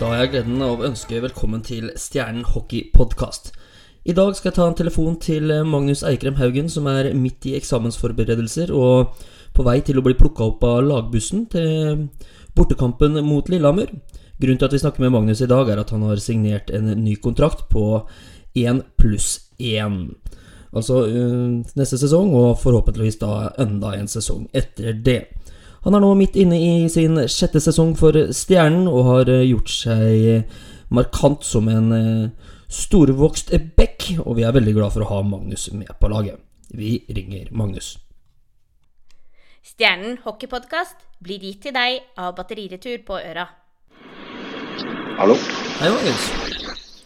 Da har jeg gleden av å ønske velkommen til Stjernen hockeypodkast. I dag skal jeg ta en telefon til Magnus Eikrem Haugen, som er midt i eksamensforberedelser og på vei til å bli plukka opp av lagbussen til bortekampen mot Lillehammer. Grunnen til at vi snakker med Magnus i dag, er at han har signert en ny kontrakt på én pluss én. Altså øh, neste sesong, og forhåpentligvis da enda en sesong etter det. Han er nå midt inne i sin sjette sesong for Stjernen, og har øh, gjort seg markant som en øh, storvokst back, og vi er veldig glad for å ha Magnus med på laget. Vi ringer Magnus. Stjernen hockeypodkast blir gitt til deg av Batteriretur på Øra. Hallo? Hei, Magnus.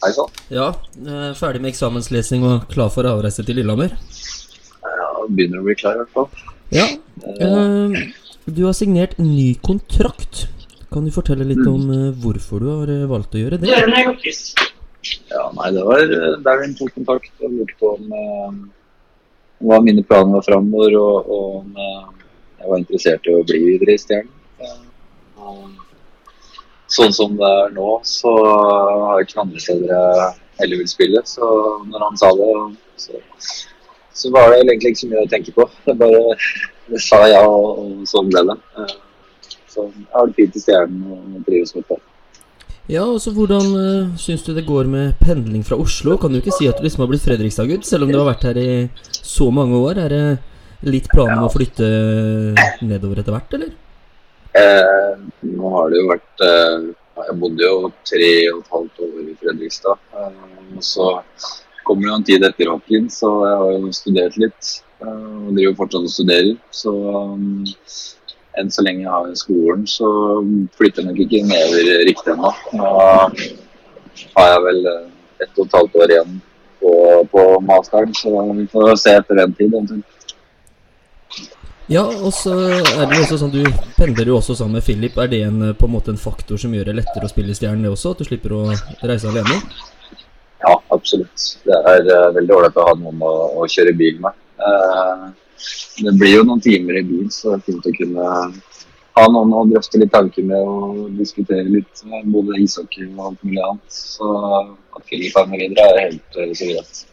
Hei sann. Ja, øh, ferdig med eksamenslesing og klar for avreise til Lillehammer? Ja, begynner å bli klar i hvert fall. Ja. øh, du har signert ny kontrakt. Kan du fortelle litt om øh, hvorfor du har øh, valgt å gjøre det? Ja, nei, det var eh, der hun tok kontakt og lurte på om eh, hva mine planer var framover, og, og om eh, jeg var interessert i å bli videre i Stjernen. Eh, Sånn som det er nå, så har jeg ikke andre steder jeg heller vil spille. Så når han sa det, så, så var det egentlig ikke så mye å tenke på. Det bare sa ja, og, og sånn ble det. Eh, Så jeg har det fint i Stjernen og trives godt der. Ja, og så Hvordan uh, syns du det går med pendling fra Oslo? Kan du ikke si at du liksom har blitt Fredrikstad-gutt, selv om du har vært her i så mange år? Er det litt planer om å flytte nedover etter hvert, eller? Eh, nå har det jo vært eh, Jeg bodde jo tre og et halvt år i Fredrikstad. Eh, og så kommer jo en tid etter hockeyen, så jeg har jo studert litt. Eh, og driver fortsatt og studerer. Så um, enn så lenge jeg har skolen, så flytter jeg nok ikke nedover riktig ennå. Nå har jeg vel eh, ett og et halvt år igjen på, på masteren, så vi får se etter den tid. eventuelt. Ja, og så er det jo også sånn Du pendler jo også sammen med Philip. Er det en, eh, på en måte en faktor som gjør det lettere å spille i Stjernen, det også? At du slipper å reise alene? Ja, absolutt. Det er uh, veldig ålreit å ha noen å, å kjøre bil med. Uh, det blir jo noen timer i bil, så det er fint å kunne ha noen å drøfte litt tanker med og diskutere litt både ishockey og alt mulig annet. Så at Filip er med videre, er helt uh, så greit.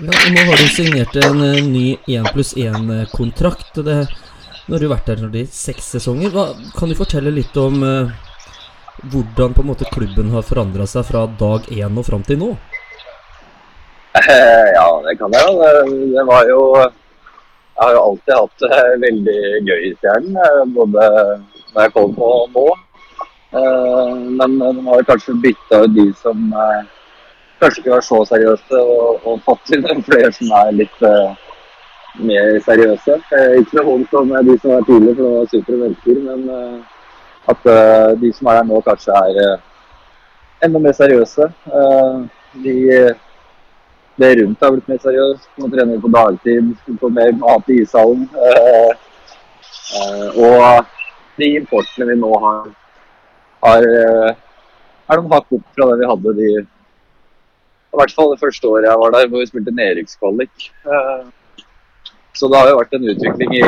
Ja, Nå har du signert en eh, ny 1 pluss 1-kontrakt. Nå har du vært der i seks sesonger. Hva, kan du fortelle litt om eh, hvordan måte klubben har forandra seg fra dag én og fram til nå? Ja, det kan jeg jo. Det, var jo Jeg har jo alltid hatt det veldig gøy i Stjernen, eh, både når jeg kom og nå. Eh, Men de har kanskje bytta ut de som eh, kanskje ikke var så seriøse, og, og fått inn flere som er litt mer seriøse. Ikke noe vondt om de som var tidligere, for det var supre mennesker, men at de som er der nå, kanskje er enda mer seriøse. De det rundt har blitt mer seriøst. Nå trener vi på dagtid, får mer mat i ishallen. Eh, eh, og de importene vi nå har, har eh, er noen hakk opp fra det vi hadde de I hvert fall det første året jeg var der, hvor vi spilte nedrykkskvalik. Eh, så det har jo vært en utvikling i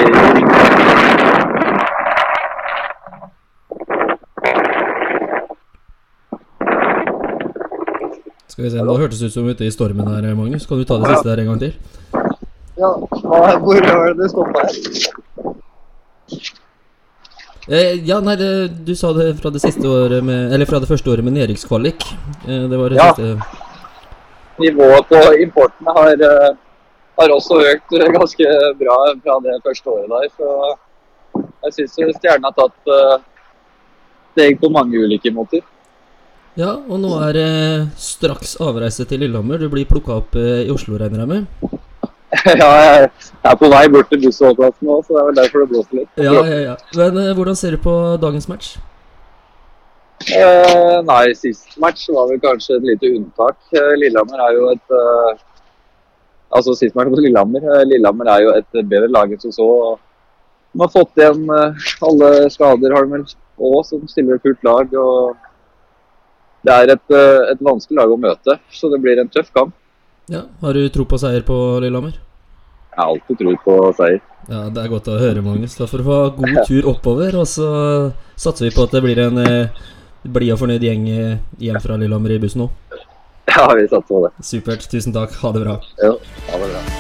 Skal vi se, Nå hørtes det ut som ute i stormen her, Magnus. Kan du ta det siste der en gang til? Ja, hvor var det det stoppa her? Eh, ja, nei, det, du sa det fra det siste året med Eller fra det første året med nedrykkskvalik. Eh, det var det Ja. siste nivået på importen har, eh, har også økt ganske bra fra det første året der. Så jeg syns Stjernen har tatt eh, steg på mange ulike måter. Ja, og nå er det straks avreise til Lillehammer. Du blir plukka opp eh, i Oslo, regner jeg med? ja, jeg er på vei bort til bussholdeplassen nå, så det er vel derfor det blåser litt. Ja, ja, ja. Men eh, hvordan ser du på dagens match? Eh, nei, sist match var vel kanskje et lite unntak. Eh, Lillehammer er jo et eh, Altså sist match mot Lillehammer. Eh, Lillehammer er jo et bedre lag enn som så. De har fått igjen eh, alle skader, har de vel og som stiller fullt lag. og Det er et, eh, et vanskelig lag å møte, så det blir en tøff kamp. Ja, Har du tro på seier på Lillehammer? Jeg har alltid tro på seier. Ja, Det er godt å høre, Magnus. Da får du ha god tur oppover. Og så satser vi på at det blir en eh, blid og fornøyd gjeng eh, hjem fra Lillehammer i bussen nå. Ja, vi satser på det. Supert. Tusen takk. Ha det bra. Jo, ha det bra.